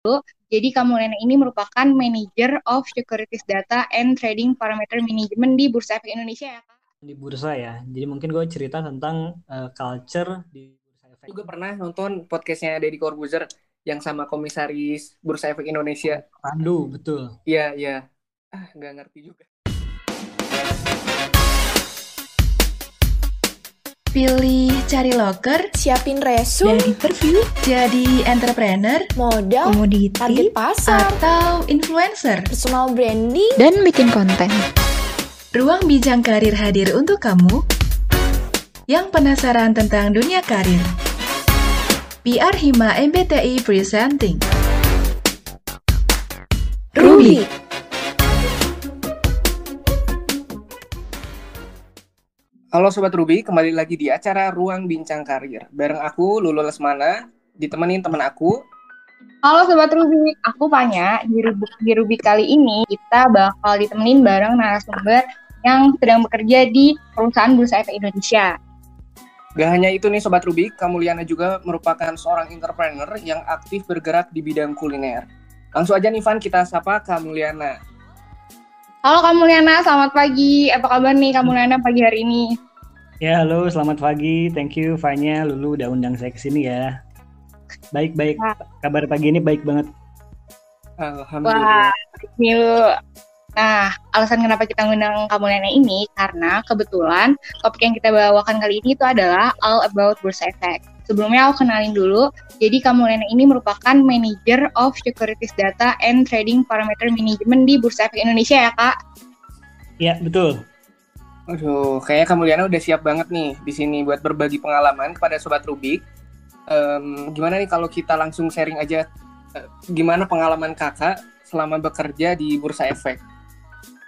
Jadi kamu Nenek ini merupakan Manager of Securities Data and Trading Parameter Management di Bursa Efek Indonesia ya Kak? Di bursa ya. Jadi mungkin gue cerita tentang uh, culture di Bursa Efek. Juga pernah nonton podcastnya Deddy Corbuzier yang sama komisaris Bursa Efek Indonesia. Pandu, betul. Iya, iya. Ah, nggak ngerti juga. Pilih cari loker, siapin resume, dan interview, jadi entrepreneur, modal, komoditi, target pasar, atau influencer, personal branding, dan bikin konten. Ruang Bincang Karir hadir untuk kamu yang penasaran tentang dunia karir. PR Hima MBTI Presenting. Ruby Halo Sobat Ruby, kembali lagi di acara Ruang Bincang Karir. Bareng aku, Lulu Lesmana, ditemenin teman aku. Halo Sobat Ruby, aku Panya. Di Ruby, di Ruby kali ini kita bakal ditemenin bareng narasumber yang sedang bekerja di perusahaan Bursa Efek Indonesia. Gak hanya itu nih Sobat Ruby, Kamuliana juga merupakan seorang entrepreneur yang aktif bergerak di bidang kuliner. Langsung aja nih Van, kita sapa Kamuliana. Halo Kamuliana, selamat pagi. Apa kabar nih Kamuliana pagi hari ini? Ya, halo, selamat pagi. Thank you Fanya, Lulu udah undang saya ke sini ya. Baik, baik. Kabar pagi ini baik banget. Alhamdulillah. Wah, Nah, alasan kenapa kita ngundang Kamuliana ini karena kebetulan topik yang kita bawakan kali ini itu adalah all about bursa efek. Sebelumnya aku kenalin dulu. Jadi Kamuliana ini merupakan Manager of Securities Data and Trading Parameter Management di Bursa Efek Indonesia ya, Kak? Iya, betul. Aduh, kayaknya Kamuliana udah siap banget nih di sini buat berbagi pengalaman kepada Sobat Rubik. Um, gimana nih kalau kita langsung sharing aja uh, gimana pengalaman kakak selama bekerja di Bursa Efek?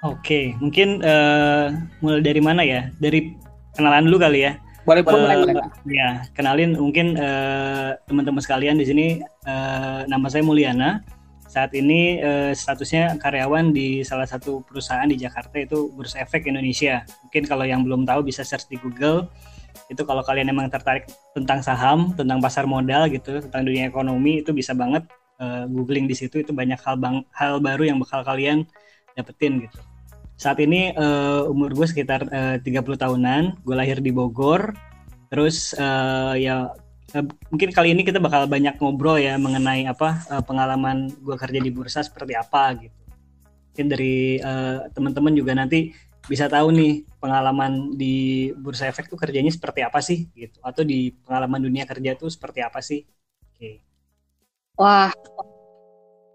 Oke, mungkin uh, mulai dari mana ya? Dari kenalan dulu kali ya. Boleh, boleh, uh, boleh. Ya, kenalin mungkin uh, teman-teman sekalian di sini uh, nama saya Mulyana. Saat ini uh, statusnya karyawan di salah satu perusahaan di Jakarta itu Bursa Efek Indonesia. Mungkin kalau yang belum tahu bisa search di Google. Itu kalau kalian emang tertarik tentang saham, tentang pasar modal gitu, tentang dunia ekonomi itu bisa banget uh, googling di situ itu banyak hal bang hal baru yang bakal kalian dapetin gitu saat ini uh, umur gue sekitar eh, uh, 30 tahunan. Gue lahir di Bogor. Terus uh, ya uh, mungkin kali ini kita bakal banyak ngobrol ya mengenai apa uh, pengalaman gue kerja di bursa seperti apa gitu. Mungkin dari uh, teman-teman juga nanti bisa tahu nih pengalaman di bursa efek tuh kerjanya seperti apa sih gitu. Atau di pengalaman dunia kerja tuh seperti apa sih? Oke. Okay. wah.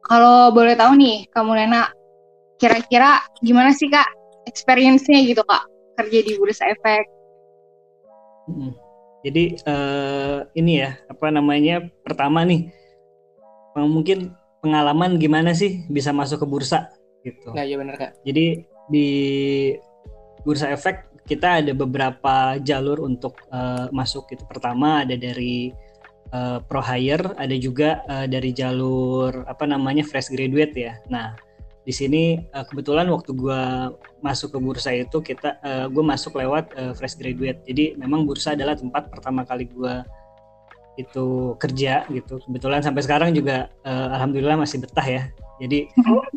Kalau boleh tahu nih kamu Nena kira-kira gimana sih kak experience-nya gitu kak kerja di Bursa Efek? Hmm. Jadi uh, ini ya apa namanya pertama nih mungkin pengalaman gimana sih bisa masuk ke bursa gitu. Nah iya benar kak. Jadi di Bursa Efek kita ada beberapa jalur untuk uh, masuk itu. Pertama ada dari uh, pro hire, ada juga uh, dari jalur apa namanya fresh graduate ya. Nah di sini uh, kebetulan waktu gue masuk ke bursa itu kita uh, eh, gue masuk lewat uh, fresh graduate. Jadi memang bursa adalah tempat pertama kali gue itu kerja gitu. Kebetulan sampai sekarang juga uh, alhamdulillah masih betah ya. Jadi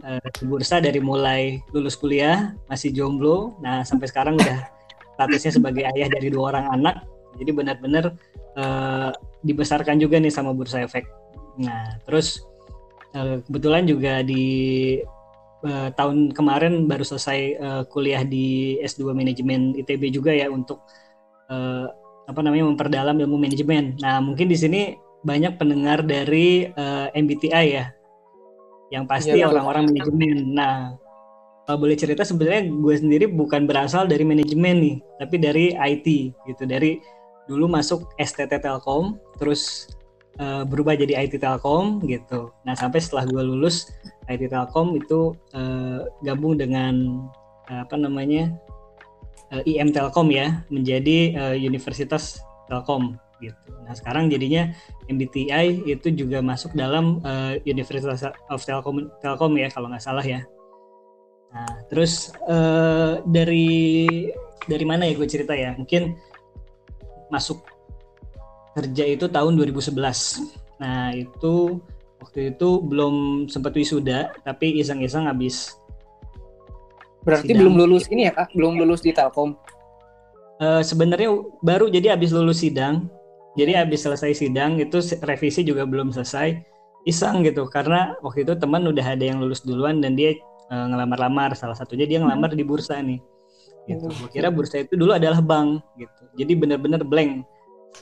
uh, bursa dari mulai lulus kuliah masih jomblo. Nah sampai sekarang udah statusnya sebagai ayah dari dua orang anak. Jadi benar-benar uh, dibesarkan juga nih sama bursa efek. Nah terus kebetulan juga di uh, tahun kemarin baru selesai uh, kuliah di S2 manajemen ITB juga ya untuk uh, apa namanya memperdalam ilmu manajemen. Nah, mungkin di sini banyak pendengar dari uh, MBTI ya. Yang pasti ya, orang-orang manajemen. Nah, kalau boleh cerita sebenarnya gue sendiri bukan berasal dari manajemen nih, tapi dari IT gitu. Dari dulu masuk STT Telkom, terus uh, berubah jadi IT Telkom gitu. Nah sampai setelah gue lulus IT Telkom itu uh, gabung dengan uh, apa namanya uh, IM Telkom ya menjadi uh, Universitas Telkom gitu. Nah sekarang jadinya MBTI itu juga masuk dalam uh, Universitas of Telkom Telkom ya kalau nggak salah ya. Nah terus uh, dari dari mana ya gue cerita ya mungkin masuk kerja itu tahun 2011. Nah, itu waktu itu belum sempat wisuda tapi iseng-iseng habis Berarti Sidang. belum lulus ini ya kak? Belum lulus di Telkom. Eh, sebenarnya baru jadi habis lulus sidang jadi habis selesai sidang itu revisi juga belum selesai iseng gitu karena waktu itu teman udah ada yang lulus duluan dan dia eh, ngelamar-lamar salah satunya dia ngelamar di bursa nih gitu Oh. Gua kira bursa itu dulu adalah bank gitu jadi bener-bener blank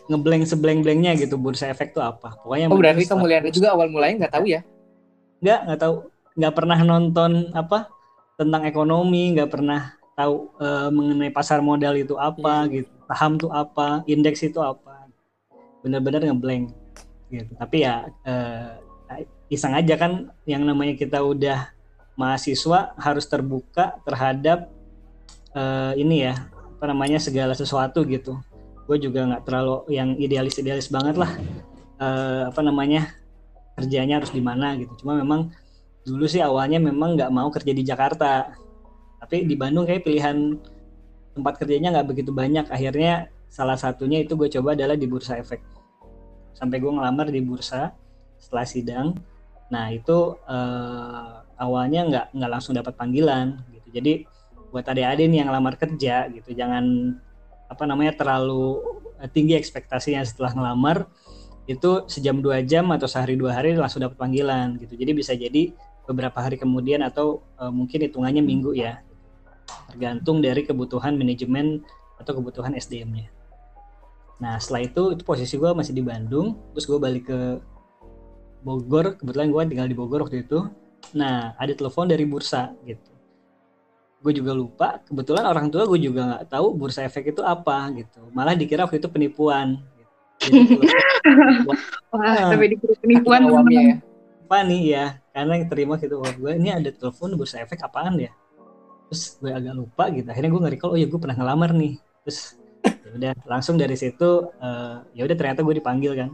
ngeblank sebleng-blengnya gitu bursa efek tuh apa? Pokoknya Oh berarti kamu lihat juga awal mulanya nggak tahu ya? nggak nggak tahu. Nggak pernah nonton apa tentang ekonomi nggak pernah tahu eh, mengenai pasar modal itu apa Iya. gitu. Saham tuh apa indeks itu apa. Benar-benar ngeblank gitu. Tapi ya eh, iseng aja kan yang namanya kita udah mahasiswa harus terbuka terhadap eh, ini ya apa namanya segala sesuatu gitu gue juga nggak terlalu yang idealis idealis banget lah. Eh, apa namanya kerjanya harus di mana gitu. Cuma memang dulu sih awalnya memang nggak mau kerja di Jakarta. Tapi di Bandung kayak pilihan tempat kerjanya nggak begitu banyak. Akhirnya salah satunya itu gue coba adalah di bursa efek. Sampai gue ngelamar di bursa setelah sidang. Nah itu eh, awalnya nggak nggak langsung dapat panggilan gitu. Jadi buat adik-adik yang ngelamar kerja gitu jangan apa namanya terlalu eh, tinggi ekspektasinya setelah ngelamar itu sejam dua jam atau sehari dua hari langsung dapat panggilan gitu jadi bisa jadi beberapa hari kemudian atau eh, mungkin hitungannya minggu ya tergantung dari kebutuhan manajemen atau kebutuhan SDM-nya. Nah setelah itu itu posisi gue masih di Bandung, terus gue balik ke Bogor, kebetulan gue tinggal di Bogor waktu itu. Nah ada telepon dari bursa gitu. Gue juga lupa, kebetulan orang tua gue juga nggak tahu bursa efek itu apa gitu. Malah dikira waktu itu penipuan. Gitu. Wah, Ah. sampai dikira penipuan teman-teman. ya. apa nih ya karena yang terima gitu oh, gue ini ada telepon bursa efek apaan ya terus gue agak lupa gitu akhirnya gue nge-recall oh ya gue pernah ngelamar nih terus ya udah langsung dari situ eh, ya udah ternyata gue dipanggil kan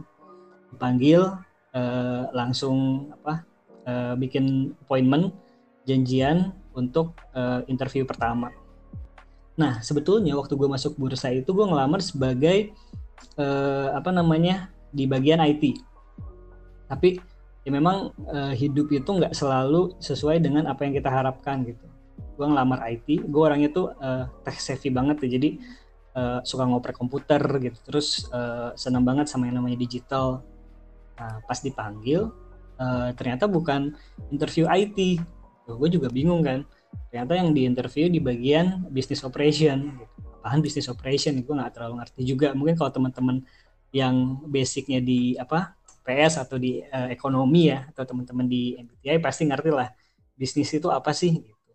dipanggil eh, langsung apa eh, bikin appointment janjian untuk eh, interview pertama. Nah sebetulnya waktu gue masuk bursa itu gue ngelamar sebagai eh, apa namanya di bagian IT tapi ya memang eh, hidup itu nggak selalu sesuai dengan apa yang kita harapkan gitu. Gue ngelamar IT, gue orangnya tuh eh, tech savvy banget ya, jadi eh, suka ngoprek komputer gitu, terus eh, senang banget sama yang namanya digital. Nah, pas dipanggil, eh, ternyata bukan interview IT, gue juga bingung kan. Ternyata yang di interview di bagian business operation. Gitu. Apaan business operation? Gue nggak terlalu ngerti juga. Mungkin kalau teman-teman yang basicnya di apa PS atau di eh, ekonomi ya atau teman-teman di MBTI pasti ngerti lah bisnis itu apa sih gitu.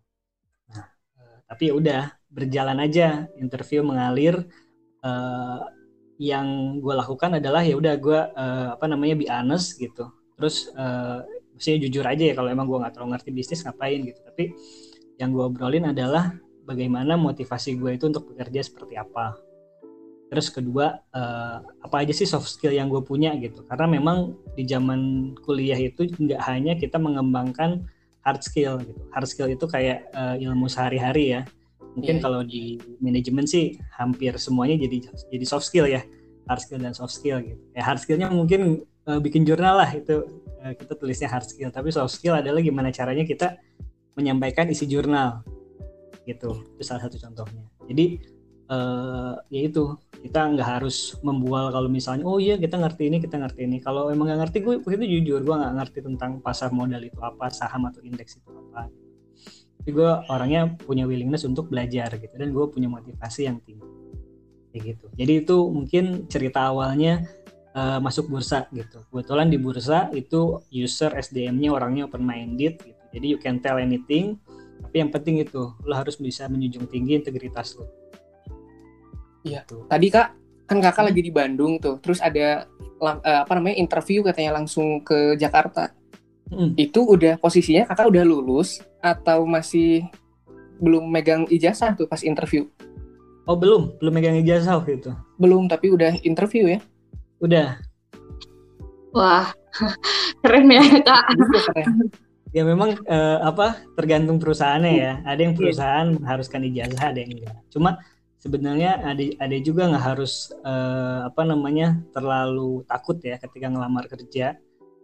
Nah, eh, tapi ya udah berjalan aja interview mengalir eh, yang gue lakukan adalah ya udah gue eh, apa namanya be honest gitu. Terus maksudnya jujur aja ya kalau emang gue nggak terlalu ngerti bisnis ngapain gitu. Tapi yang gue obrolin adalah bagaimana motivasi gue itu untuk bekerja seperti apa. Terus kedua eh, apa aja sih soft skill yang gue punya gitu. Karena memang di zaman kuliah itu nggak hanya kita mengembangkan hard skill gitu. Hard skill itu kayak eh, ilmu sehari-hari ya. Mungkin Iya, kalau di manajemen sih hampir semuanya jadi jadi soft skill ya. Hard skill dan soft skill gitu. Ya hard skillnya mungkin eh, bikin jurnal lah itu. Eh, kita tulisnya hard skill tapi soft skill adalah gimana caranya kita menyampaikan isi jurnal gitu. Itu salah satu contohnya. Jadi eh ya itu kita nggak harus membual kalau misalnya oh iya kita ngerti ini kita ngerti ini. Kalau emang nggak ngerti gue itu jujur gue nggak ngerti tentang pasar modal itu apa saham atau indeks itu apa. Tapi gue orangnya punya willingness untuk belajar gitu. Dan gue punya motivasi yang tinggi. Kayak gitu. Jadi itu mungkin cerita awalnya eh, masuk bursa gitu kebetulan di bursa itu user SDM-nya orangnya open minded gitu jadi you can tell anything tapi yang penting itu lo harus bisa menjunjung tinggi integritas lo Iya. Gitu. Tadi kak kan kakak lagi di Bandung tuh, terus ada eh, apa namanya interview katanya langsung ke Jakarta. Mm. Itu udah posisinya kakak udah lulus atau masih belum megang ijazah tuh pas interview? Oh belum, belum megang ijazah waktu itu. Belum, tapi udah interview ya? Udah. Wah, keren ya kak. Udah keren. Ya memang eh, apa tergantung perusahaannya ya. Ada yang perusahaan mengharuskan ijazah, ada yang enggak. Cuma sebenarnya ada ada juga nggak harus eh, apa namanya terlalu takut ya ketika ngelamar kerja.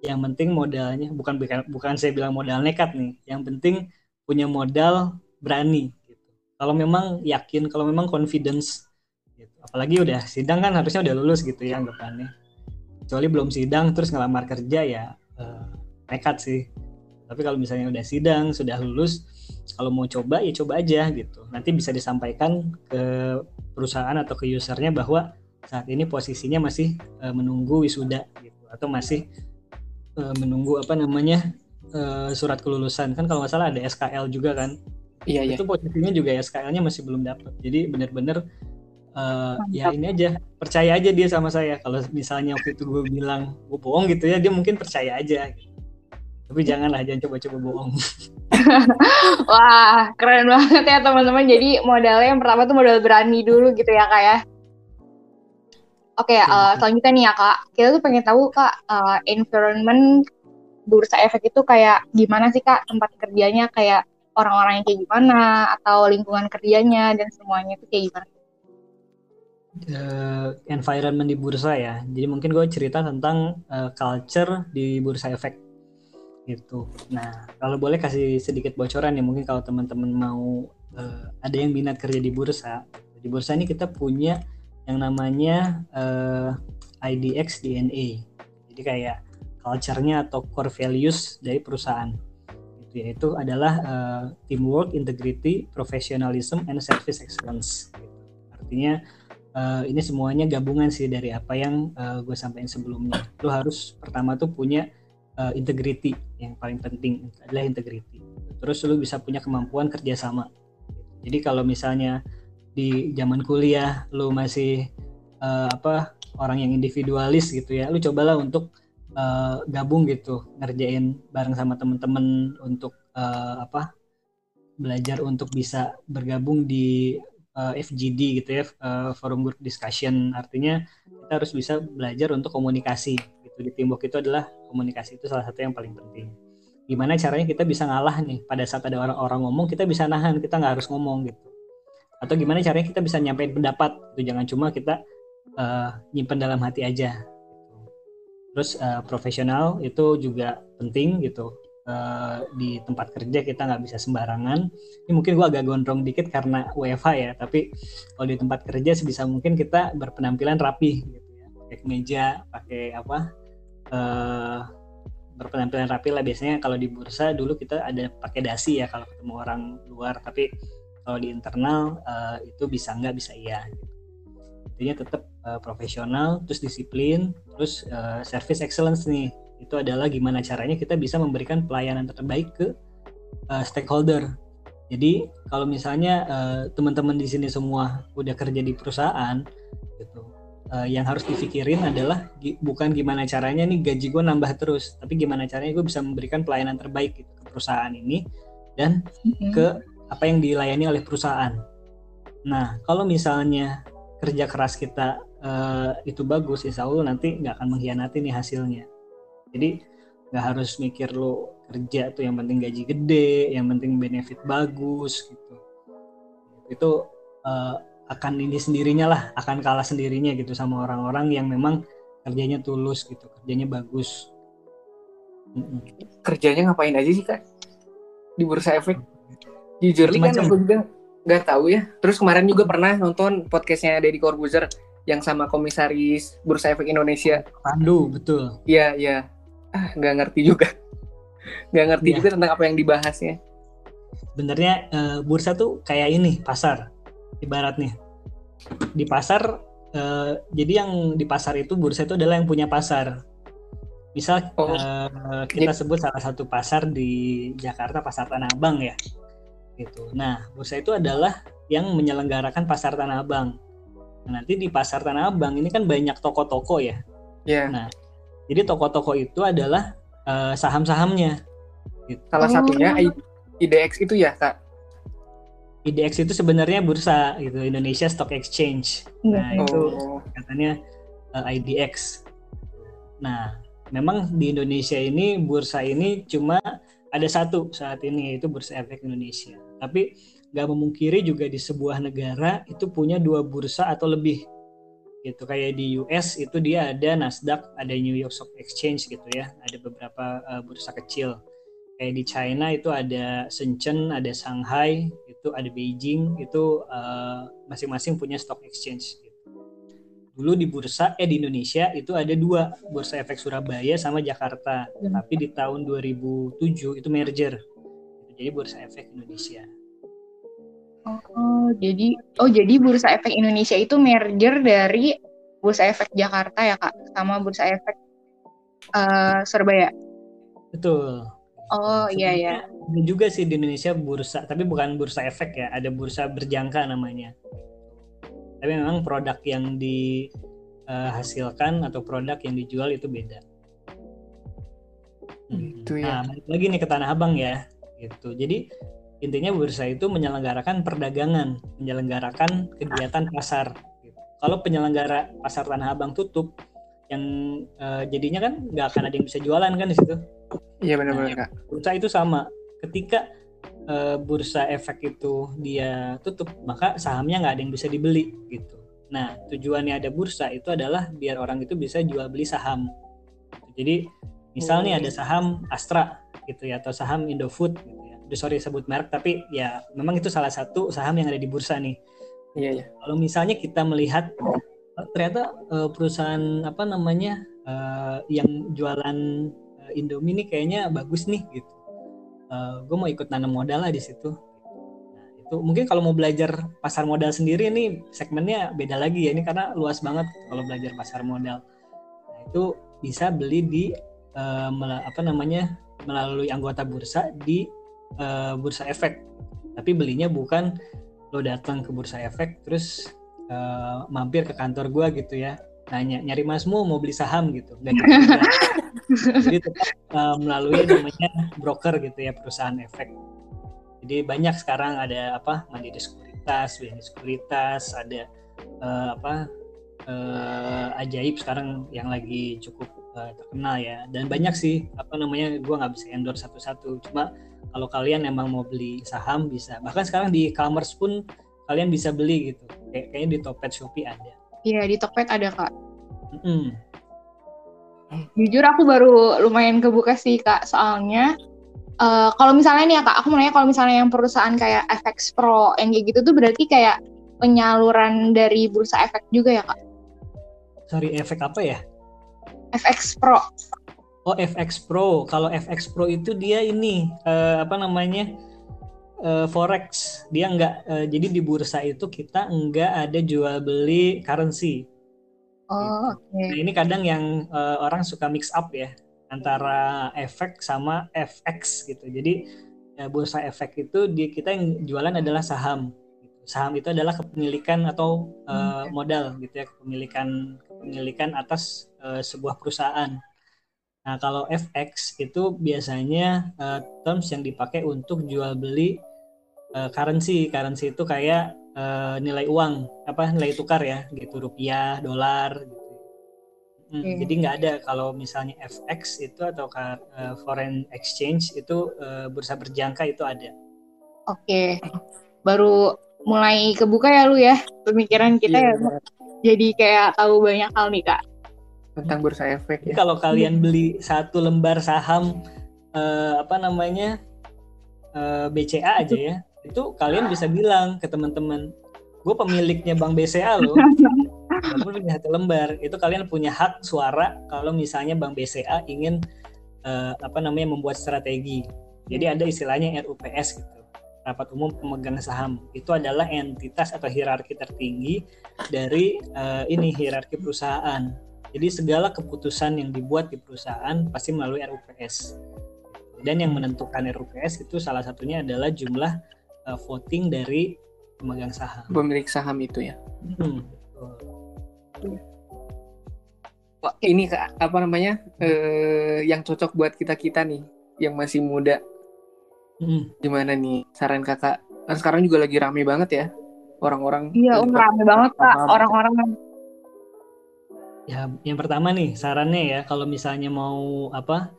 yang penting modalnya bukan bukan bukan saya bilang modal nekat nih yang penting punya modal berani gitu. kalau memang yakin kalau memang confidence gitu. apalagi udah sidang kan harusnya udah lulus gitu ya anggapannya. Kecuali belum sidang terus ngelamar kerja ya eh, nekat sih. Tapi kalau misalnya udah sidang sudah lulus kalau mau coba ya coba aja gitu. Nanti bisa disampaikan ke perusahaan atau ke usernya bahwa saat ini posisinya masih uh, menunggu wisuda gitu. Atau masih uh, menunggu apa namanya uh, surat kelulusan. Kan kalau nggak salah ada SKL juga kan? Iya, iya. itu posisinya juga SKL-nya masih belum dapat jadi benar-benar uh, ya ini aja percaya aja dia sama saya kalau misalnya waktu itu gue bilang gue bohong gitu ya dia mungkin percaya aja gitu. tapi janganlah jangan coba-coba bohong Wah, keren banget ya teman-teman. Jadi modalnya yang pertama tuh modal berani dulu gitu ya kak ya. Oke, Iya, eh, betul. selanjutnya nih ya kak. Kita tuh pengen tahu kak, eh, environment bursa efek itu kayak gimana sih kak tempat kerjanya kayak orang-orangnya kayak gimana atau lingkungan kerjanya dan semuanya itu kayak gimana? Eh, environment di bursa ya. Jadi mungkin gue cerita tentang eh, culture di bursa efek gitu. Nah, kalau boleh kasih sedikit bocoran ya mungkin kalau teman-teman mau eh, ada yang minat kerja di bursa. Di bursa ini kita punya yang namanya eh, IDX DNA. Jadi kayak culture-nya atau core values dari perusahaan. Itu yaitu adalah eh, teamwork, integrity, professionalism, and service excellence. Gitu. Artinya eh, ini semuanya gabungan sih dari apa yang gue sampaikan sebelumnya. Lu harus pertama tuh punya eh, integrity yang paling penting adalah integrity. Terus lu bisa punya kemampuan kerjasama. Jadi kalau misalnya di zaman kuliah lu masih eh, apa orang yang individualis gitu ya, lu cobalah untuk eh, gabung gitu, ngerjain bareng sama temen-temen untuk eh, apa belajar untuk bisa bergabung di eh, FGD gitu ya, eh, forum group discussion. Artinya kita harus bisa belajar untuk komunikasi gitu. Di teamwork itu adalah komunikasi itu salah satu yang paling penting. Gimana caranya kita bisa ngalah nih? Pada saat ada orang-orang ngomong kita bisa nahan kita nggak harus ngomong gitu. Atau gimana caranya kita bisa nyampein pendapat itu jangan cuma kita uh, nyimpen dalam hati aja gitu. terus uh, profesional itu juga penting gitu Uh, di tempat kerja kita nggak bisa sembarangan. Ini mungkin gua agak gondrong dikit karena WFH ya tapi kalau di tempat kerja sebisa mungkin kita berpenampilan rapi gitu ya. Pakai kemeja pakai apa uh, berpenampilan rapi lah. Biasanya kalau di bursa dulu kita ada pakai dasi ya kalau ketemu orang luar tapi kalau di internal uh, itu bisa nggak bisa iya gitu. intinya tetap uh, profesional terus disiplin terus uh, service excellence nih itu adalah gimana caranya kita bisa memberikan pelayanan terbaik ke uh, stakeholder jadi kalau misalnya uh, teman-teman di sini semua udah kerja di perusahaan gitu uh, yang harus dipikirin adalah gi- bukan gimana caranya nih gaji gue nambah terus, tapi gimana caranya gue bisa memberikan pelayanan terbaik gitu ke perusahaan ini dan ke apa yang dilayani oleh perusahaan. Nah, kalau misalnya kerja keras kita uh, itu bagus, insya Allah nanti nggak akan mengkhianati nih hasilnya. Jadi nggak harus mikir lo kerja tuh yang penting gaji gede, yang penting benefit bagus gitu. Itu uh, akan ini sendirinya lah akan kalah sendirinya gitu sama orang-orang yang memang kerjanya tulus gitu kerjanya bagus. Kerjanya ngapain aja sih kak? Di bursa efek? Jujur kan aku juga nggak tahu ya. Terus kemarin juga pernah nonton podcastnya Deddy Corbuzier yang sama komisaris bursa efek Indonesia. Pandu betul Iya iya. Ah nggak ngerti juga. Nggak ngerti Iya. juga tentang apa yang dibahasnya. sebenarnya eh, bursa tuh kayak ini pasar ibaratnya di pasar eh, jadi yang di pasar itu bursa itu adalah yang punya pasar misal Oh. eh, kita sebut salah satu pasar di Jakarta pasar Tanah Abang ya gitu nah bursa itu adalah yang menyelenggarakan pasar Tanah Abang nah, nanti di pasar Tanah Abang ini kan banyak toko-toko ya Iya. Nah, jadi toko-toko itu adalah eh, saham-sahamnya. Gitu. Salah Oh. satunya IDX itu ya kak. IDX itu sebenarnya bursa gitu, Indonesia Stock Exchange. Nah, Iya. itu Oh. katanya eh, IDX. Nah, memang di Indonesia ini bursa ini cuma ada satu saat ini yaitu Bursa Efek Indonesia. Tapi nggak memungkiri juga di sebuah negara itu punya dua bursa atau lebih gitu kayak di US itu dia ada Nasdaq ada New York Stock Exchange gitu ya ada beberapa uh, bursa kecil. Kayak di China itu ada Shenzhen ada Shanghai itu ada Beijing itu uh, masing-masing punya stock exchange gitu. dulu di bursa eh di Indonesia itu ada dua bursa efek Surabaya sama Jakarta. Tapi di tahun 2007 itu merger. Jadi bursa efek Indonesia Oh, jadi oh jadi Bursa Efek Indonesia itu merger dari Bursa Efek Jakarta ya kak, sama Bursa Efek eh, Surabaya. betul Oh iya ya. Ada juga sih di Indonesia bursa, tapi bukan bursa efek ya, ada bursa berjangka namanya. Tapi memang produk yang dihasilkan atau produk yang dijual itu beda. Hmm. Gitu ya. Nah, balik lagi nih ke Tanah Abang ya, gitu. Jadi intinya bursa itu menyelenggarakan perdagangan, menyelenggarakan kegiatan pasar. gitu. Kalau penyelenggara pasar Tanah Abang tutup, yang eh, jadinya kan nggak akan ada yang bisa jualan kan di situ Iya benar-benar kak. bursa itu sama ketika eh, bursa efek itu dia tutup maka sahamnya nggak ada yang bisa dibeli gitu nah tujuannya ada bursa itu adalah biar orang itu bisa jual beli saham jadi misalnya ada saham Astra gitu ya atau saham Indofood gitu sorry sebut merek tapi ya memang itu salah satu saham yang ada di bursa nih Iya iya. kalau misalnya kita melihat eh, ternyata eh, perusahaan apa namanya eh, yang jualan Indomie ini kayaknya bagus nih gitu. gue mau ikut nanam modal lah di situ. Nah, itu mungkin kalau mau belajar pasar modal sendiri nih segmennya beda lagi ya ini karena luas banget kalau belajar pasar modal. Nah, itu bisa beli di apa namanya melalui anggota bursa di eh, bursa efek. Tapi belinya bukan lo datang ke bursa efek terus eh, mampir ke kantor gua gitu ya. Nanya nyari masmu mau beli saham gitu. Nggak juga. jadi tetap eh, melalui namanya broker gitu ya perusahaan efek. Jadi banyak sekarang ada apa mandiri sekuritas BNI sekuritas ada eh, apa eh, ajaib sekarang yang lagi cukup eh, terkenal ya. Dan banyak sih apa namanya gua nggak bisa endorse satu-satu. Cuma kalau kalian emang mau beli saham bisa bahkan sekarang di e-commerce pun kalian bisa beli gitu kayak kayaknya di Topet Shopee ada Iya di Tokped ada kak. Mm-mm. Jujur aku baru lumayan kebuka sih kak, soalnya eh, kalau misalnya nih ya kak, aku mau nanya kalau misalnya yang perusahaan kayak FX Pro yang kayak gitu tuh berarti kayak penyaluran dari bursa efek juga ya kak? sorry efek apa ya FX Pro. Oh FX Pro kalau FX Pro itu dia ini eh, apa namanya eh, forex dia nggak eh, jadi di bursa itu kita nggak ada jual beli currency Oh oke. Nah ini kadang yang eh, orang suka mix up ya antara efek sama FX gitu. Jadi ya, bursa efek itu di kita yang jualan adalah saham. gitu. Saham itu adalah kepemilikan atau eh, modal gitu ya kepemilikan kepemilikan atas eh, sebuah perusahaan. Nah kalau FX itu biasanya eh, terms yang dipakai untuk jual beli eh, currency. Currency itu kayak eh, nilai uang apa nilai tukar ya gitu rupiah dolar gitu Hmm, Oke. jadi nggak ada kalau misalnya FX itu atau eh, foreign exchange itu eh, bursa berjangka itu ada Oke. Baru mulai kebuka ya lu ya pemikiran kita Iya, ya. Jadi kayak tahu banyak hal nih kak. Tentang bursa efek ya. kalau kalian beli satu lembar saham eh, apa namanya eh, BCA aja ya itu kalian bisa bilang ke teman-teman gue pemiliknya bank BCA loh. Walaupun punya satu lembar. Itu kalian punya hak suara kalau misalnya bank BCA ingin eh, apa namanya membuat strategi. Jadi ada istilahnya RUPS gitu rapat umum pemegang saham. Itu adalah entitas atau hierarki tertinggi dari eh, ini hierarki perusahaan jadi segala keputusan yang dibuat di perusahaan pasti melalui RUPS dan yang menentukan RUPS itu salah satunya adalah jumlah eh, voting dari pemegang saham Pemilik saham itu ya. Hmm, betul. Ini apa namanya? eh yang cocok buat kita-kita nih yang masih muda. Hmm. Gimana nih saran Kakak? Kan sekarang juga lagi rame banget ya orang-orang. Iya, untuk rame banget kak orang-orang. Ya, yang pertama nih sarannya ya kalau misalnya mau apa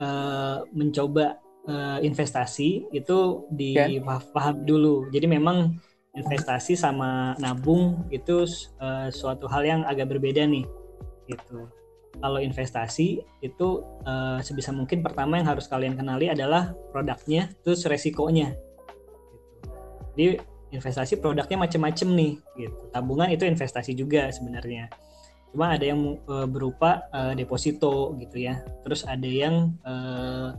eh, mencoba eh, investasi itu dipaham dulu. Jadi memang investasi sama nabung itu uh, suatu hal yang agak berbeda nih gitu kalau investasi itu uh, sebisa mungkin pertama yang harus kalian kenali adalah produknya terus resikonya gitu. jadi investasi produknya macam-macam nih gitu tabungan itu investasi juga sebenarnya cuma ada yang uh, berupa uh, deposito gitu ya terus ada yang uh,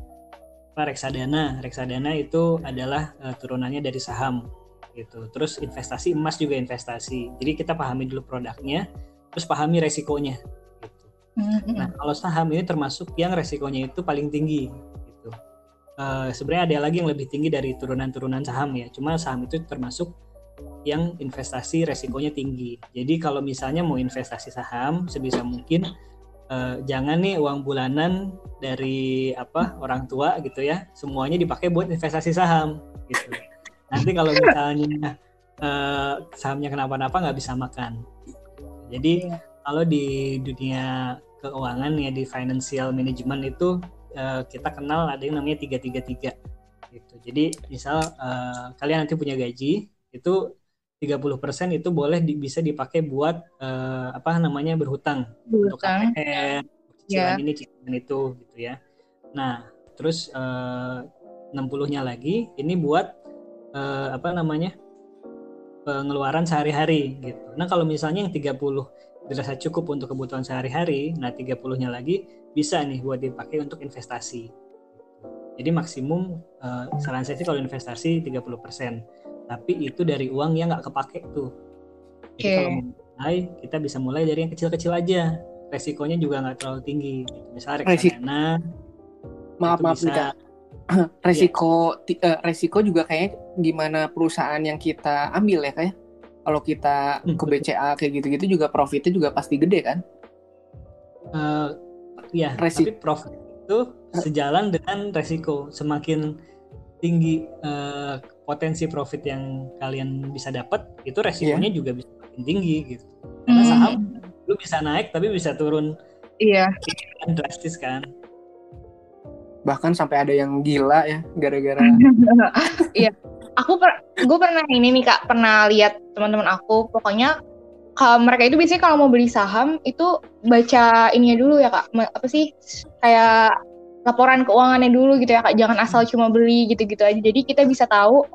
reksadana reksadana itu adalah uh, turunannya dari saham gitu. Terus investasi emas juga investasi. Jadi kita pahami dulu produknya, terus pahami resikonya. Gitu. Nah kalau saham ini termasuk yang resikonya itu paling tinggi. Gitu. Uh, Sebenarnya ada lagi yang lebih tinggi dari turunan-turunan saham ya. Cuma saham itu termasuk yang investasi resikonya tinggi. Jadi kalau misalnya mau investasi saham sebisa mungkin uh, jangan nih uang bulanan dari apa orang tua gitu ya semuanya dipakai buat investasi saham gitu nanti kalau misalnya uh, sahamnya kenapa-napa nggak bisa makan jadi yeah. kalau di dunia keuangan ya di financial management itu uh, kita kenal ada yang namanya tiga tiga tiga gitu jadi misal uh, kalian nanti punya gaji itu 30% itu boleh di, bisa dipakai buat uh, apa namanya berhutang, berhutang. untuk KPR, cicilan yeah. ini cicilan itu gitu ya. Nah, terus uh, 60-nya lagi ini buat uh, apa namanya pengeluaran sehari-hari gitu. Nah kalau misalnya yang 30 dirasa cukup untuk kebutuhan sehari-hari, nah 30-nya lagi bisa nih buat dipakai untuk investasi. Jadi maksimum uh, saran saya sih kalau investasi 30%. Tapi itu dari uang yang nggak kepake tuh. Jadi okay. kalau mulai kita bisa mulai dari yang kecil-kecil aja. Resikonya juga nggak terlalu tinggi. Misalnya reksadana. Maaf maaf bisa, resiko yeah. uh, resiko juga kayak gimana perusahaan yang kita ambil ya kayak kalau kita hmm. ke BCA kayak gitu-gitu juga profitnya juga pasti gede kan uh, ya Resik tapi profit itu sejalan dengan resiko semakin tinggi uh, potensi profit yang kalian bisa dapat itu resikonya yeah. juga bisa makin tinggi gitu karena hmm. saham lu bisa naik tapi bisa turun iya yeah. drastis kan bahkan sampai ada yang gila ya gara-gara iya aku per gue pernah ini nih kak pernah lihat teman-teman aku pokoknya kalau mereka itu biasanya kalau mau beli saham itu baca ininya dulu ya kak apa sih kayak laporan keuangannya dulu gitu ya kak jangan asal cuma beli gitu-gitu aja jadi kita bisa tahu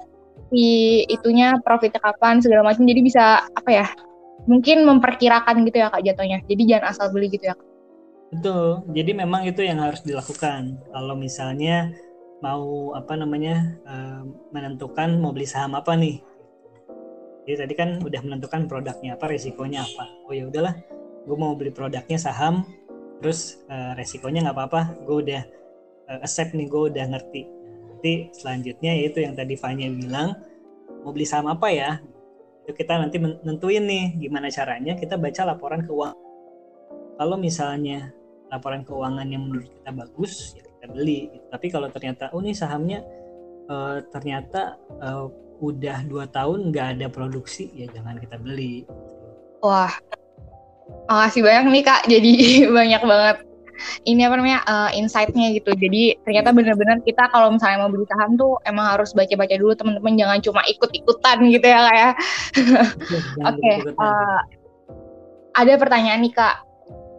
si itunya profitnya kapan segala macam jadi bisa apa ya mungkin memperkirakan gitu ya kak jatuhnya jadi jangan asal beli gitu ya kak Betul. Jadi memang itu yang harus dilakukan. Kalau misalnya mau apa namanya uh, menentukan mau beli saham apa nih. Jadi tadi kan udah menentukan produknya apa, resikonya apa. Oh ya udahlah, gue mau beli produknya saham, terus uh, resikonya nggak apa-apa. Gue udah uh, accept nih, gue udah ngerti. Nanti selanjutnya yaitu yang tadi Fanya bilang, mau beli saham apa ya? Itu kita nanti menentuin nih gimana caranya kita baca laporan keuangan kalau misalnya laporan keuangan yang menurut kita bagus ya kita beli tapi kalau ternyata oh ini sahamnya uh, ternyata uh, udah dua tahun nggak ada produksi ya jangan kita beli wah makasih banyak nih kak jadi banyak banget ini apa namanya uh, insight-nya gitu. Jadi ternyata benar-benar kita kalau misalnya mau beli saham tuh emang harus baca-baca dulu teman-teman jangan cuma ikut-ikutan gitu ya kayak. Ya. Oke, okay, uh, ada pertanyaan nih kak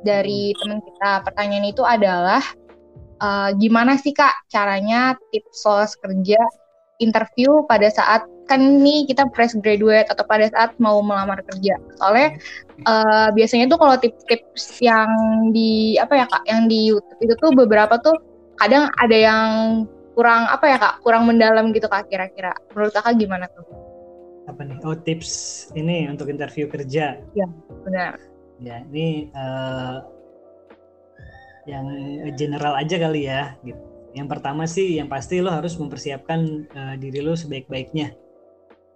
dari teman kita. Pertanyaan itu adalah uh, gimana sih Kak caranya tips soal kerja interview pada saat kan nih kita fresh graduate atau pada saat mau melamar kerja. Soalnya uh, biasanya tuh kalau tips-tips yang di apa ya Kak, yang di YouTube itu tuh beberapa tuh kadang ada yang kurang apa ya Kak, kurang mendalam gitu Kak kira-kira. Menurut Kakak gimana tuh? Apa nih? Oh, tips ini untuk interview kerja. Ya, benar ya ini uh, yang general aja kali ya gitu yang pertama sih yang pasti lo harus mempersiapkan uh, diri lo sebaik-baiknya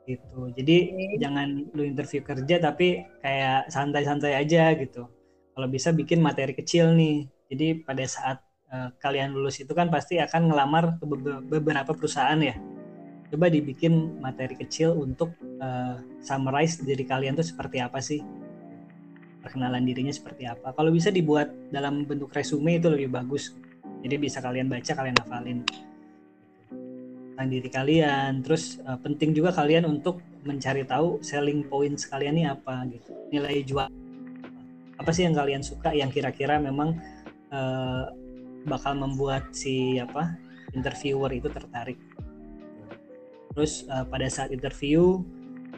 gitu jadi okay. jangan lo interview kerja tapi kayak santai-santai aja gitu kalau bisa bikin materi kecil nih jadi pada saat uh, kalian lulus itu kan pasti akan ngelamar ke beberapa perusahaan ya coba dibikin materi kecil untuk uh, summarize diri kalian tuh seperti apa sih perkenalan dirinya seperti apa. Kalau bisa dibuat dalam bentuk resume itu lebih bagus. Jadi bisa kalian baca, kalian hafalin. Tentang diri kalian. Terus uh, penting juga kalian untuk mencari tahu selling points kalian ini apa gitu. Nilai jual apa sih yang kalian suka yang kira-kira memang uh, bakal membuat si apa interviewer itu tertarik. Terus uh, pada saat interview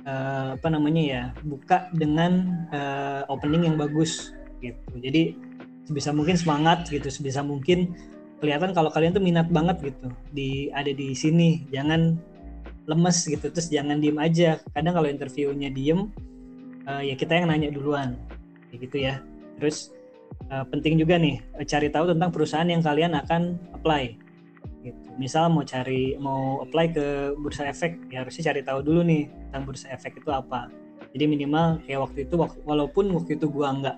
uh, apa namanya ya buka dengan uh, opening yang bagus gitu. Jadi sebisa mungkin semangat gitu. Sebisa mungkin kelihatan kalau kalian tuh minat banget gitu di ada di sini. Jangan lemes gitu terus jangan diem aja. Kadang kalau interviewnya diem uh, ya kita yang nanya duluan kayak gitu ya. Terus uh, penting juga nih cari tahu tentang perusahaan yang kalian akan apply gitu. Misal mau cari mau apply ke bursa efek ya harusnya cari tahu dulu nih tentang bursa efek itu apa. Jadi minimal kayak waktu itu walaupun waktu itu gua nggak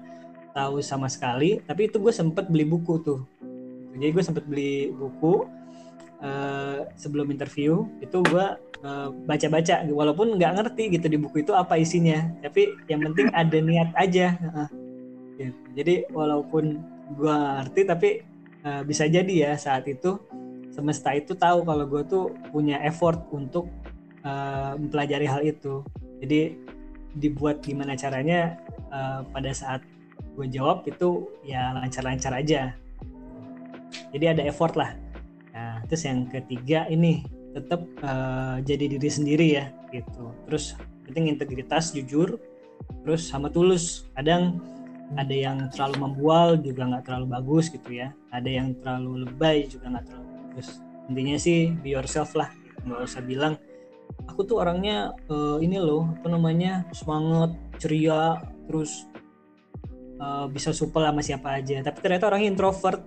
tahu sama sekali tapi itu gue sempet beli buku tuh jadi gue sempet beli buku uh, sebelum interview itu gue uh, baca-baca walaupun nggak ngerti gitu di buku itu apa isinya tapi yang penting ada niat aja uh, gitu. jadi walaupun gue ngerti tapi uh, bisa jadi ya saat itu semesta itu tahu kalau gue tuh punya effort untuk uh, mempelajari hal itu jadi dibuat gimana caranya uh, pada saat gue jawab itu ya lancar-lancar aja jadi ada effort lah. Nah terus yang ketiga ini tetap uh, jadi diri sendiri ya gitu. Terus penting integritas jujur terus sama tulus. Kadang ada yang terlalu membual juga nggak terlalu bagus gitu ya. Ada yang terlalu lebay juga nggak terlalu bagus. Intinya sih be yourself lah. Nggak usah bilang aku tuh orangnya uh, ini loh apa namanya semangat ceria terus uh, bisa supel sama siapa aja. Tapi ternyata orangnya introvert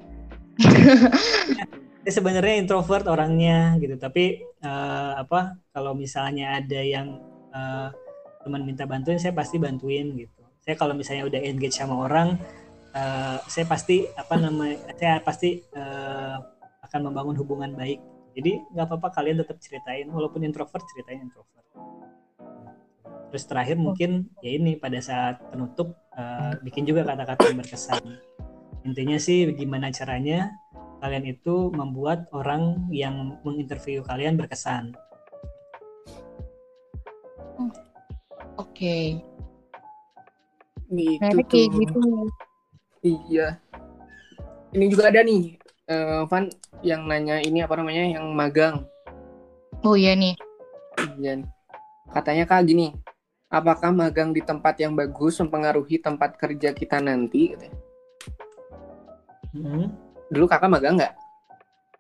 ya, sebenarnya introvert orangnya gitu. Tapi uh, apa kalau misalnya ada yang uh, teman minta bantuin saya pasti bantuin gitu. Saya kalau misalnya udah engage sama orang uh, saya pasti apa namanya saya pasti uh, akan membangun hubungan baik. Jadi nggak apa-apa kalian tetap ceritain. Walaupun introvert ceritain introvert. Terus terakhir mungkin ya ini pada saat penutup uh, bikin juga kata-kata yang berkesan intinya sih gimana caranya kalian itu membuat orang yang menginterview kalian berkesan. Oke. Okay. Gitu nah, kayak gitu. Iya. Ini juga ada nih, uh, Van yang nanya ini apa namanya yang magang. Oh iya nih. Iya. Katanya kak gini, apakah magang di tempat yang bagus mempengaruhi tempat kerja kita nanti? Hmm. Dulu kakak magang nggak?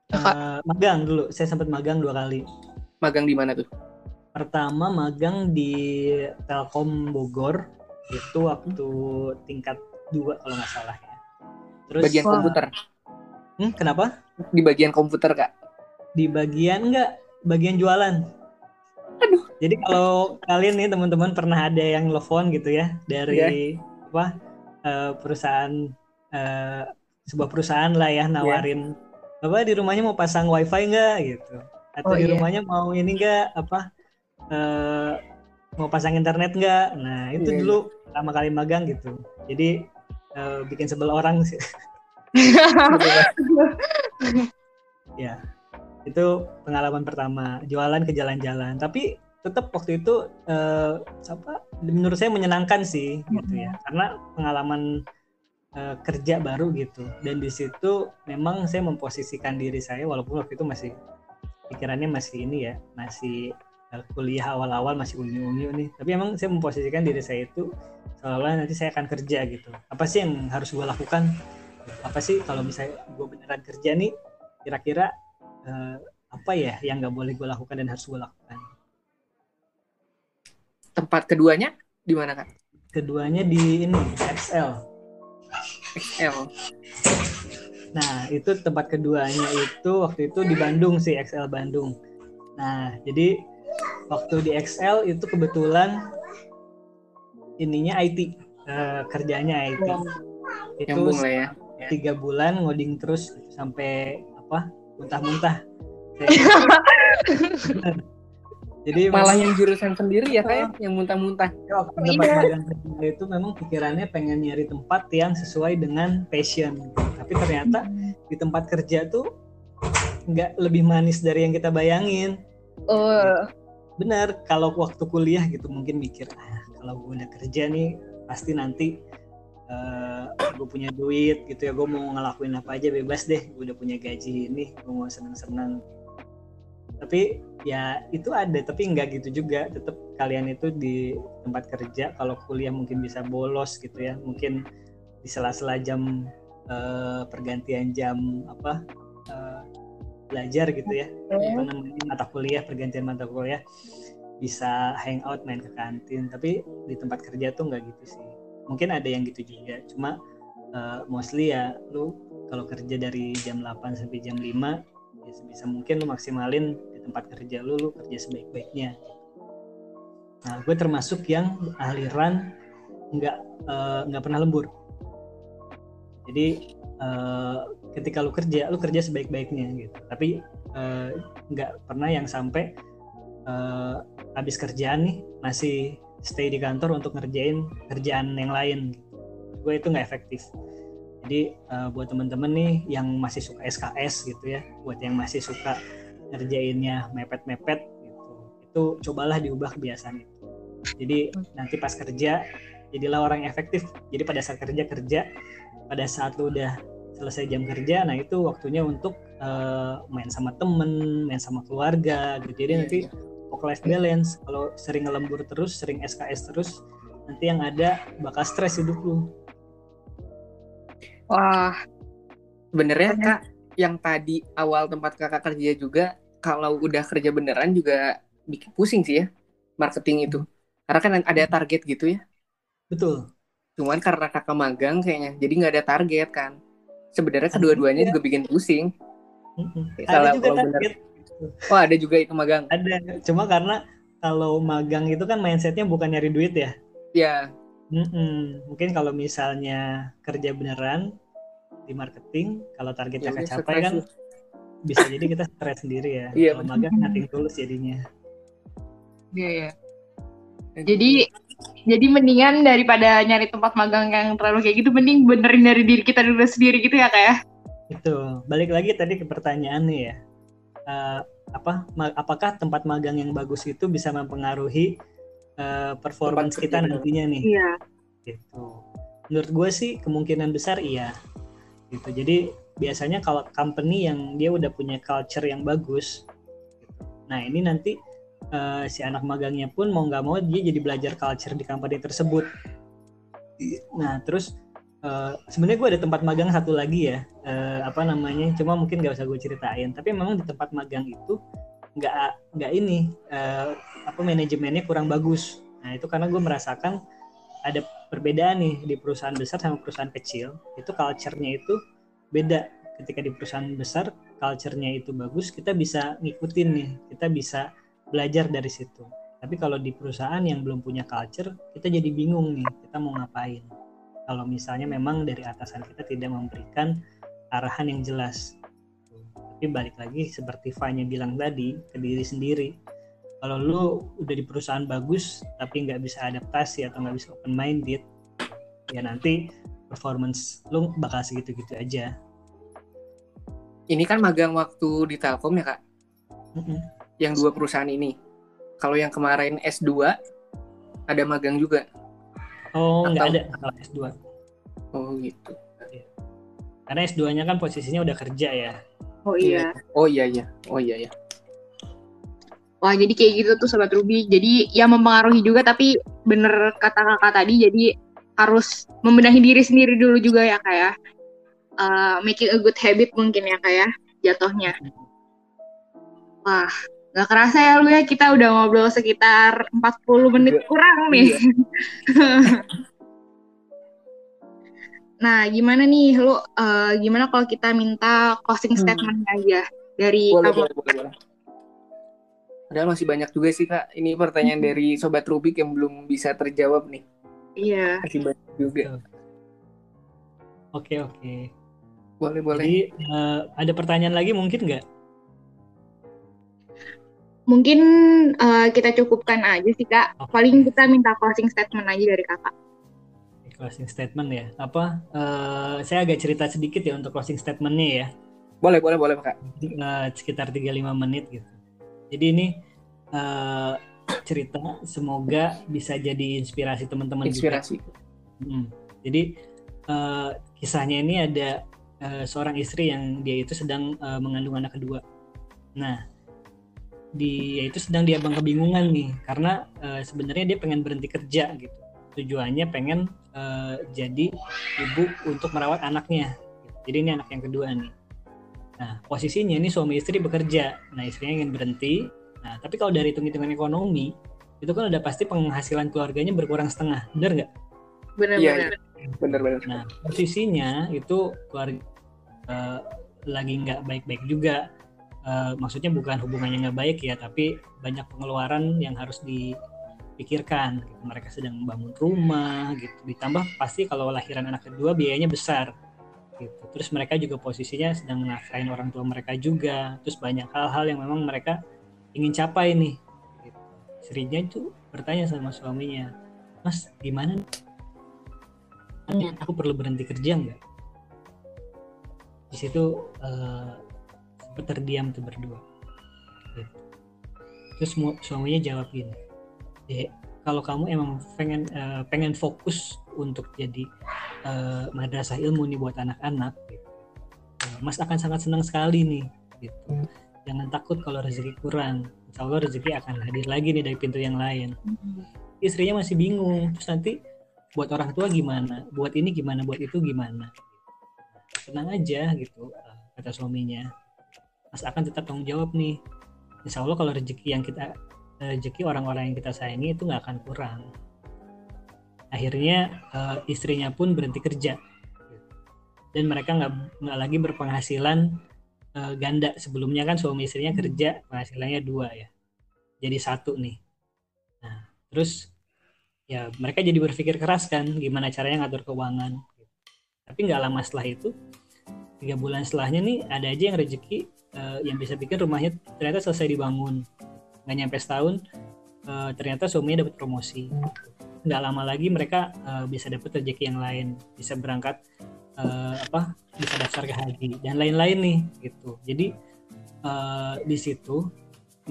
Uh, magang dulu, saya sempat magang dua kali. Magang di mana tuh? Pertama magang di Telkom Bogor, itu waktu tingkat dua kalau nggak salah ya. Terus bagian wah. komputer. Hmm, kenapa? Di bagian komputer kak? Di bagian nggak, bagian jualan. Aduh. Jadi kalau kalian nih teman-teman pernah ada yang telepon gitu ya dari yeah. apa uh, perusahaan uh, sebuah perusahaan lah ya nawarin yeah. apa di rumahnya mau pasang wifi nggak gitu. Atau oh, di yeah. rumahnya mau ini nggak apa uh, mau pasang internet nggak. Nah itu yeah. dulu pertama kali magang gitu. Jadi uh, bikin sebel orang sih. Ya itu pengalaman pertama jualan ke jalan-jalan. Tapi tetap waktu itu uh, apa menurut saya menyenangkan sih gitu ya. Karena pengalaman uh, kerja baru gitu. Dan di situ memang saya memposisikan diri saya walaupun waktu itu masih pikirannya masih ini ya masih uh, kuliah awal-awal masih unyu-unyu nih. Tapi emang saya memposisikan diri saya itu seolah nanti saya akan kerja gitu. Apa sih yang harus gue lakukan? Apa sih kalau misalnya gue beneran kerja nih kira-kira uh, apa ya yang nggak boleh gue lakukan dan harus gue lakukan? Tempat keduanya di mana kan keduanya di ini XL XL nah itu tempat keduanya itu waktu itu di Bandung sih XL Bandung. Nah jadi waktu di XL itu kebetulan ininya IT uh, eh, kerjanya IT itu ya. tiga bulan ngoding terus sampai apa? Muntah-muntah jadi malah yang jurusan sendiri ya kayak ya? yang muntah-muntah. Ya, waktu iya. itu memang pikirannya pengen nyari tempat yang sesuai dengan passion. Tapi ternyata di tempat kerja tuh nggak lebih manis dari yang kita bayangin. Oh, benar kalau waktu kuliah gitu mungkin mikir ah kalau gue udah kerja nih pasti nanti gue punya duit gitu ya gue mau ngelakuin apa aja bebas deh gue udah punya gaji ini gue mau seneng-seneng tapi ya itu ada tapi nggak gitu juga. Tetap kalian itu di tempat kerja kalau kuliah mungkin bisa bolos gitu ya. Mungkin di sela-sela jam eh, pergantian jam apa eh, belajar gitu ya. Apa namanya mata kuliah pergantian mata kuliah bisa hangout main ke kantin. Tapi di tempat kerja tuh nggak gitu sih. Mungkin ada yang gitu juga. Cuma uh, mostly ya lu kalau kerja dari jam 8 sampai jam 5 ya sebisa mungkin lu maksimalin di tempat kerja lu lu kerja sebaik-baiknya. Nah gue termasuk yang aliran nggak eh, nggak pernah lembur. Jadi eh, ketika lu kerja lu kerja sebaik-baiknya gitu. Tapi eh, nggak pernah yang sampai eh, habis kerjaan nih masih stay di kantor untuk ngerjain kerjaan yang lain gue itu nggak efektif. Jadi uh, buat temen-temen nih yang masih suka SKS gitu ya buat yang masih suka ngerjainnya mepet-mepet gitu. Itu cobalah diubah kebiasaan itu. Jadi nanti pas kerja jadilah orang yang efektif. Jadi pada saat kerja kerja. Pada saat lu udah selesai jam kerja nah itu waktunya untuk uh, main sama temen main sama keluarga gitu. Jadi nanti work life balance. Kalau sering ngelembur terus sering SKS terus nanti yang ada bakal stres hidup lu. Wah, Sebenarnya kak, yang tadi awal tempat kakak kerja juga, kalau udah kerja beneran juga bikin pusing sih ya marketing itu. Karena kan ada target gitu ya. betul Cuman karena kakak magang kayaknya, jadi nggak ada target kan. Sebenarnya kedua-duanya juga bikin pusing. Mm-mm. Ya, ada kalau- juga kalau bener. target Oh ada juga itu magang. ada cuma karena kalau magang itu kan mindsetnya bukan nyari duit ya Ya, Mm-mm. mungkin kalau misalnya kerja beneran di marketing kalau targetnya ya kecapai kan bisa jadi kita stres sendiri ya Iya, kalau magang nothing tulus jadinya iya ya. Jadi jadi mendingan daripada nyari tempat magang yang terlalu kayak gitu, mending benerin dari diri kita dulu sendiri gitu ya kayak. itu balik lagi tadi ke pertanyaannya ya Eh, apa ma- apakah tempat magang yang bagus itu bisa mempengaruhi eh, performance Tempat kita nantinya nih Iya. gitu. Menurut gue sih kemungkinan besar iya. Gitu. Jadi biasanya kalau company yang dia udah punya culture yang bagus, gitu. nah ini nanti eh, si anak magangnya pun mau nggak mau dia jadi belajar culture di company tersebut. Nah terus eh, sebenarnya gue ada tempat magang satu lagi ya, eh, apa namanya? Cuma mungkin nggak usah gue ceritain. Tapi memang di tempat magang itu nggak nggak ini eh, apa manajemennya kurang bagus. Nah itu karena gue merasakan ada perbedaan nih di perusahaan besar sama perusahaan kecil. Itu culture-nya itu beda. Ketika di perusahaan besar culture-nya itu bagus kita bisa ngikutin nih. Kita bisa belajar dari situ. Tapi kalau di perusahaan yang belum punya culture kita jadi bingung nih kita mau ngapain. Kalau misalnya memang dari atasan kita tidak memberikan arahan yang jelas. Tapi balik lagi seperti Fanya bilang tadi ke diri sendiri kalau lu udah di perusahaan bagus tapi nggak bisa adaptasi atau nggak bisa open minded ya nanti performance lu bakal segitu-gitu aja ini kan magang waktu di Telkom ya kak, Mm-mm. yang dua perusahaan ini. Kalau yang kemarin S2 ada magang juga. oh nggak ada kalau S2 Oh gitu. karena S2 nya kan posisinya udah kerja ya Oh iya. Oh iya iya. Oh iya iya. Wah, jadi kayak gitu tuh Sobat Ruby. Jadi ya mempengaruhi juga, tapi bener kata kakak tadi, jadi harus membenahi diri sendiri dulu juga ya kayak making a good habit mungkin ya kayak jatuhnya. Wah, nggak kerasa ya lu ya kita udah ngobrol sekitar 40 menit Iya. kurang nih. nah, gimana nih lu eh, gimana kalau kita minta closing Hmm. statement aja dari Boleh, kamu? boleh, boleh, boleh. Padahal masih banyak juga sih kak. Ini pertanyaan dari sobat Rubik yang belum bisa terjawab nih. Iya. Masih banyak juga. oke oke Boleh boleh. jadi eh, ada pertanyaan lagi mungkin nggak Mungkin eh, kita cukupkan aja sih kak. Oke. Paling kita minta closing statement aja dari kakak. closing statement ya apa eh, saya agak cerita sedikit ya untuk closing statementnya ya Boleh boleh boleh kak. eh, sekitar 35 menit gitu. Jadi ini eh, cerita semoga bisa jadi inspirasi teman-teman juga. Inspirasi. Hmm. Jadi eh, kisahnya ini ada eh, seorang istri yang dia itu sedang eh, mengandung anak kedua. Nah, dia itu sedang diabang kebingungan nih karena eh, sebenarnya dia pengen berhenti kerja gitu. Tujuannya pengen eh, jadi ibu untuk merawat anaknya. Jadi ini anak yang kedua nih. Nah, posisinya ini suami istri bekerja. Nah, istrinya ingin berhenti. Nah, tapi kalau dari hitung-hitungan ekonomi, itu kan udah pasti penghasilan keluarganya berkurang setengah. Bener nggak? Iya, Benar-benar. Bener-bener. Nah, posisinya itu keluarga eh, lagi nggak baik-baik juga. Eh, maksudnya bukan hubungannya nggak baik ya, tapi banyak pengeluaran yang harus dipikirkan. Gitu. Mereka sedang membangun rumah, gitu. Ditambah pasti kalau lahiran anak kedua biayanya besar. Gitu. Terus mereka juga posisinya sedang nafkahin orang tua mereka juga. Terus banyak hal-hal yang memang mereka ingin capai nih. Gitu. Istrinya itu bertanya sama suaminya, Mas, gimana nih? aku perlu berhenti kerja nggak? Di situ sempat terdiam tuh berdua. Gitu. Terus suaminya jawab gini, Dek, kalau kamu emang pengen eh, pengen fokus untuk jadi eh, madrasah ilmu nih buat anak-anak, gitu. eh, Mas akan sangat senang sekali nih. Gitu. Jangan takut kalau rezeki kurang. Insya Allah rezeki akan hadir lagi nih dari pintu yang lain. Istrinya masih bingung. Terus nanti buat orang tua gimana, buat ini gimana, buat itu gimana. Tenang aja gitu, kata suaminya. Mas akan tetap tanggung jawab nih. Insya Allah kalau rezeki yang kita rezeki orang-orang yang kita sayangi itu nggak akan kurang. Akhirnya eh, istrinya pun berhenti kerja dan mereka nggak nggak lagi berpenghasilan eh, ganda. Sebelumnya kan suami istrinya kerja penghasilannya dua ya, jadi satu nih. Nah terus ya mereka jadi berpikir keras kan gimana caranya ngatur keuangan tapi nggak lama setelah itu tiga bulan setelahnya nih ada aja yang rezeki eh, yang bisa bikin rumahnya ternyata selesai dibangun nggak nyampe setahun eh, ternyata suaminya dapat promosi. Nggak lama lagi mereka eh, bisa dapat rezeki yang lain bisa berangkat eh, apa bisa daftar ke haji dan lain-lain nih gitu. Jadi eh, di situ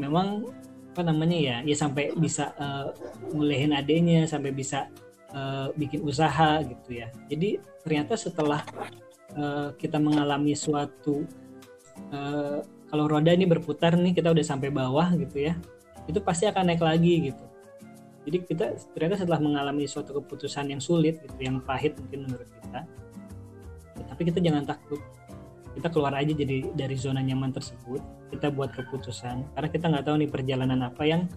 memang apa namanya ya ya sampai bisa uh, ngulehin adenya sampai bisa uh, bikin usaha gitu ya. Jadi ternyata setelah uh, kita mengalami suatu uh, kalau roda ini berputar nih kita udah sampai bawah gitu ya itu pasti akan naik lagi gitu. Jadi kita ternyata setelah mengalami suatu keputusan yang sulit gitu yang pahit mungkin menurut kita ya, tapi kita jangan takut. Kita keluar aja jadi dari zona nyaman tersebut kita buat keputusan karena kita nggak tahu nih perjalanan apa yang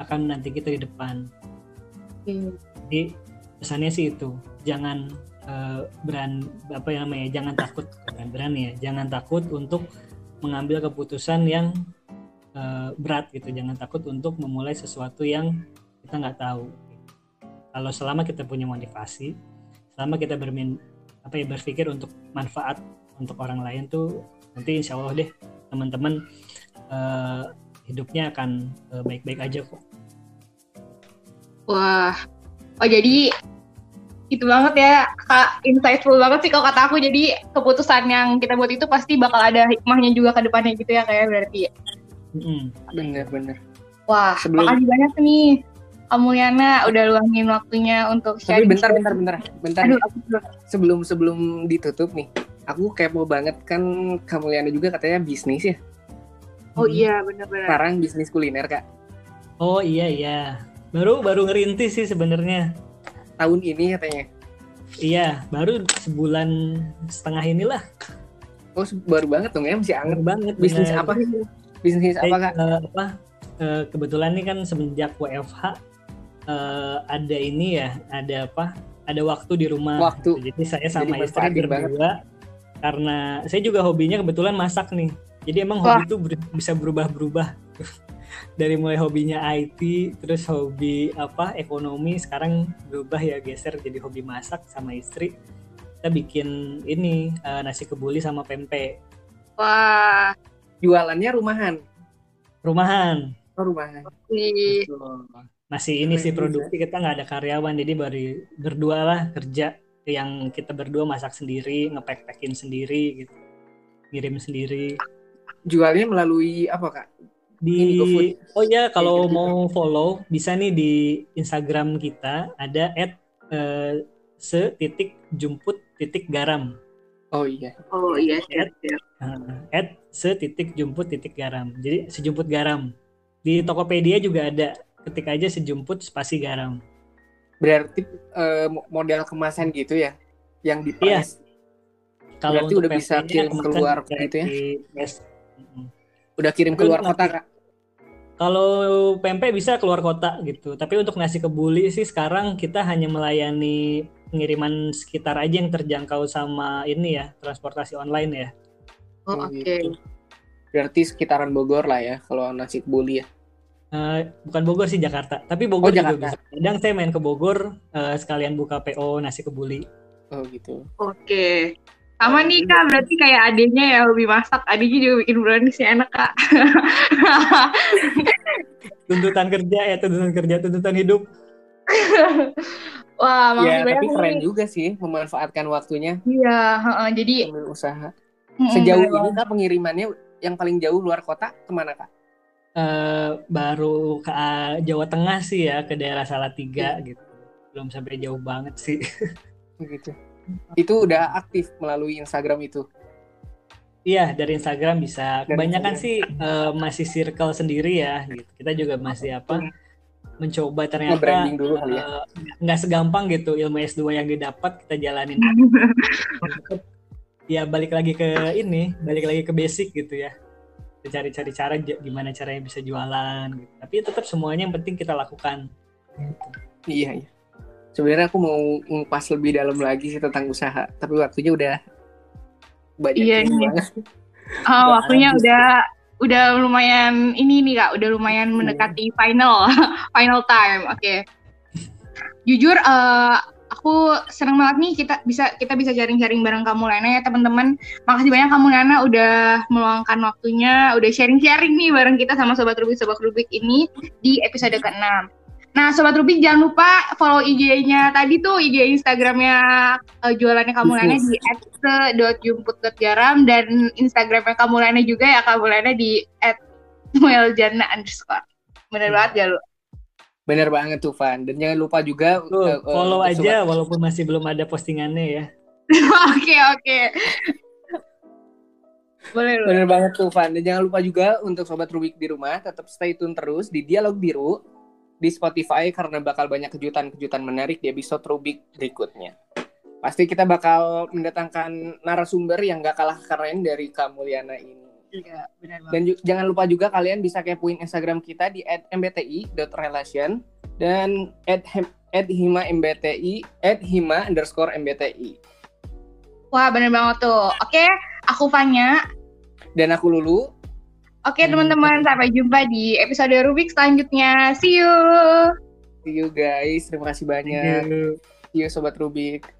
akan nanti kita di depan. Jadi pesannya sih itu jangan eh, beran apa yang namanya jangan takut berani ya jangan takut untuk mengambil keputusan yang eh, berat gitu. Jangan takut untuk memulai sesuatu yang kita nggak tahu. Kalau selama kita punya motivasi selama kita bermin apa ya berpikir untuk manfaat untuk orang lain tuh nanti insya Allah deh teman-teman eh, hidupnya akan eh, baik-baik aja kok. Wah, oh jadi itu banget ya, kak insightful banget sih kalau kata aku. Jadi keputusan yang kita buat itu pasti bakal ada hikmahnya juga ke depannya gitu ya kayak berarti. Mm-mm. Bener-bener. Wah, Sebelum- makasih banyak nih Kamuliana udah luangin waktunya untuk Tapi sharing. bentar, bentar, bentar, bentar. Aduh, aku dulu. Sebelum sebelum ditutup nih, aku kepo banget kan Kamuliana juga katanya bisnis ya. Oh iya, benar-benar. Sekarang bisnis kuliner kak. Oh iya iya. Baru baru ngerintis sih sebenarnya. Tahun ini katanya. Iya, baru sebulan setengah inilah. Oh baru banget dong ya, masih anget. Baru banget. Bisnis bener. apa? Bisnis apa Eh, kak? eh, apa? eh, kebetulan nih kan semenjak WFH eh, ada ini ya, ada apa? Ada waktu di rumah. Waktu. Jadi saya sama Jadi istri manfaatin banget. berdua karena saya juga hobinya kebetulan masak nih. Jadi emang Wah. hobi itu ber- bisa berubah-berubah. Dari mulai hobinya IT, terus hobi apa ekonomi, sekarang berubah ya geser jadi hobi masak sama istri. Kita bikin ini eh, nasi kebuli sama pempek Wah, Jualannya rumahan. rumahan. Oh rumahan. sih. Masih ini sih produksi kita nggak ada karyawan jadi baru berdua lah kerja yang kita berdua masak sendiri, ngepack-packin sendiri gitu. Ngirim sendiri. Jualnya melalui apa kak? Di oh ya kalau mau follow bisa nih di Instagram kita ada at eh, se titik jumput titik garam Oh iya. Oh iya, siap. Uh, at se titik jumput titik garam jadi sejumput garam di Tokopedia juga ada ketik aja sejumput spasi garam Berarti mo- model kemasan gitu ya, yang di Iya. kalau Berarti udah bisa kirim keluar bisa gitu ya? di- yes. Udah kirim keluar kota kak. Kalau pempek bisa keluar kota gitu. Tapi untuk nasi kebuli sih sekarang kita hanya melayani pengiriman sekitar aja yang terjangkau sama ini ya, transportasi online ya. Oh, Oh, oke. gitu. Berarti sekitaran Bogor lah ya, kalau nasi kebuli ya. Eh, bukan Bogor sih Jakarta, tapi Bogor Oh, juga Jakarta. bisa. Kadang saya main ke Bogor eh, sekalian buka PO nasi kebuli. Oh gitu. Oke. Sama nih kak, berarti kayak adiknya ya hobi masak. Adiknya juga bikin brownies yang enak kak. Tuntutan kerja ya, tuntutan kerja, tuntutan hidup. Wah, makasih Ya, banyak tapi keren nih. juga sih memanfaatkan waktunya Iya, heeh, jadi usaha. mm, Sejauh ini kak pengirimannya yang paling jauh luar kota ke mana kak? Eh, baru ke ah, Jawa Tengah sih ya, ke daerah Salatiga Iya. gitu. Belum sampai jauh banget sih. Gitu. Itu udah aktif melalui Instagram itu. Iya, dari Instagram bisa. Dari Kebanyakan Instagram. sih eh, masih circle sendiri ya, gitu. Kita juga masih apa? Mencoba ternyata dulu ya. eh, nggak segampang gitu ilmu S2 yang didapat kita jalanin. ya balik lagi ke ini, balik lagi ke basic gitu ya. Cari-cari cara gimana caranya bisa jualan gitu. Tapi tetap semuanya yang penting kita lakukan. Iya, iya. Sebenarnya aku mau ngupas lebih dalam lagi sih tentang usaha, tapi waktunya udah banyak Iya, banget. Oh, waktunya habis udah udah lumayan ini nih kak, udah lumayan mendekati final, final time. Oke. Jujur, eh, aku senang banget nih kita bisa kita bisa sharing-sharing bareng kamu Lena ya teman-teman. Makasih banyak kamu Lena udah meluangkan waktunya, udah sharing-sharing nih bareng kita sama sobat Rubik sobat Rubik ini di episode ke-6. Nah, sobat Rubik jangan lupa follow IG-nya tadi tuh IG Instagramnya eh, jualannya kamu Lena di @se.jumput.garam dan Instagramnya kamu Lena juga ya kamu Lena di @mueljana underscore. Bener banget gak lu? Bener banget tuh Van. Dan jangan lupa juga Tuh, eh, eh, follow untuk aja walaupun masih belum ada postingannya ya. Oke oke. Boleh. Bener banget tuh Van. Dan jangan lupa juga untuk sobat Rubik di rumah tetap stay tune terus di Dialog Biru di Spotify karena bakal banyak kejutan-kejutan menarik di episode Rubik berikutnya. Pasti kita bakal mendatangkan narasumber yang gak kalah keren dari Kamuliana ini. Iya, banget. Dan jangan lupa juga kalian bisa kepoin Instagram kita di @mbti.relation dan @hima_mbti @hima underscore mbti. Wah, bener banget tuh. Oke, aku Fanya. Dan aku Lulu. Oke, teman-teman, sampai jumpa di episode Rubik selanjutnya. See you. See you guys. Terima kasih banyak. See you Sobat Rubik.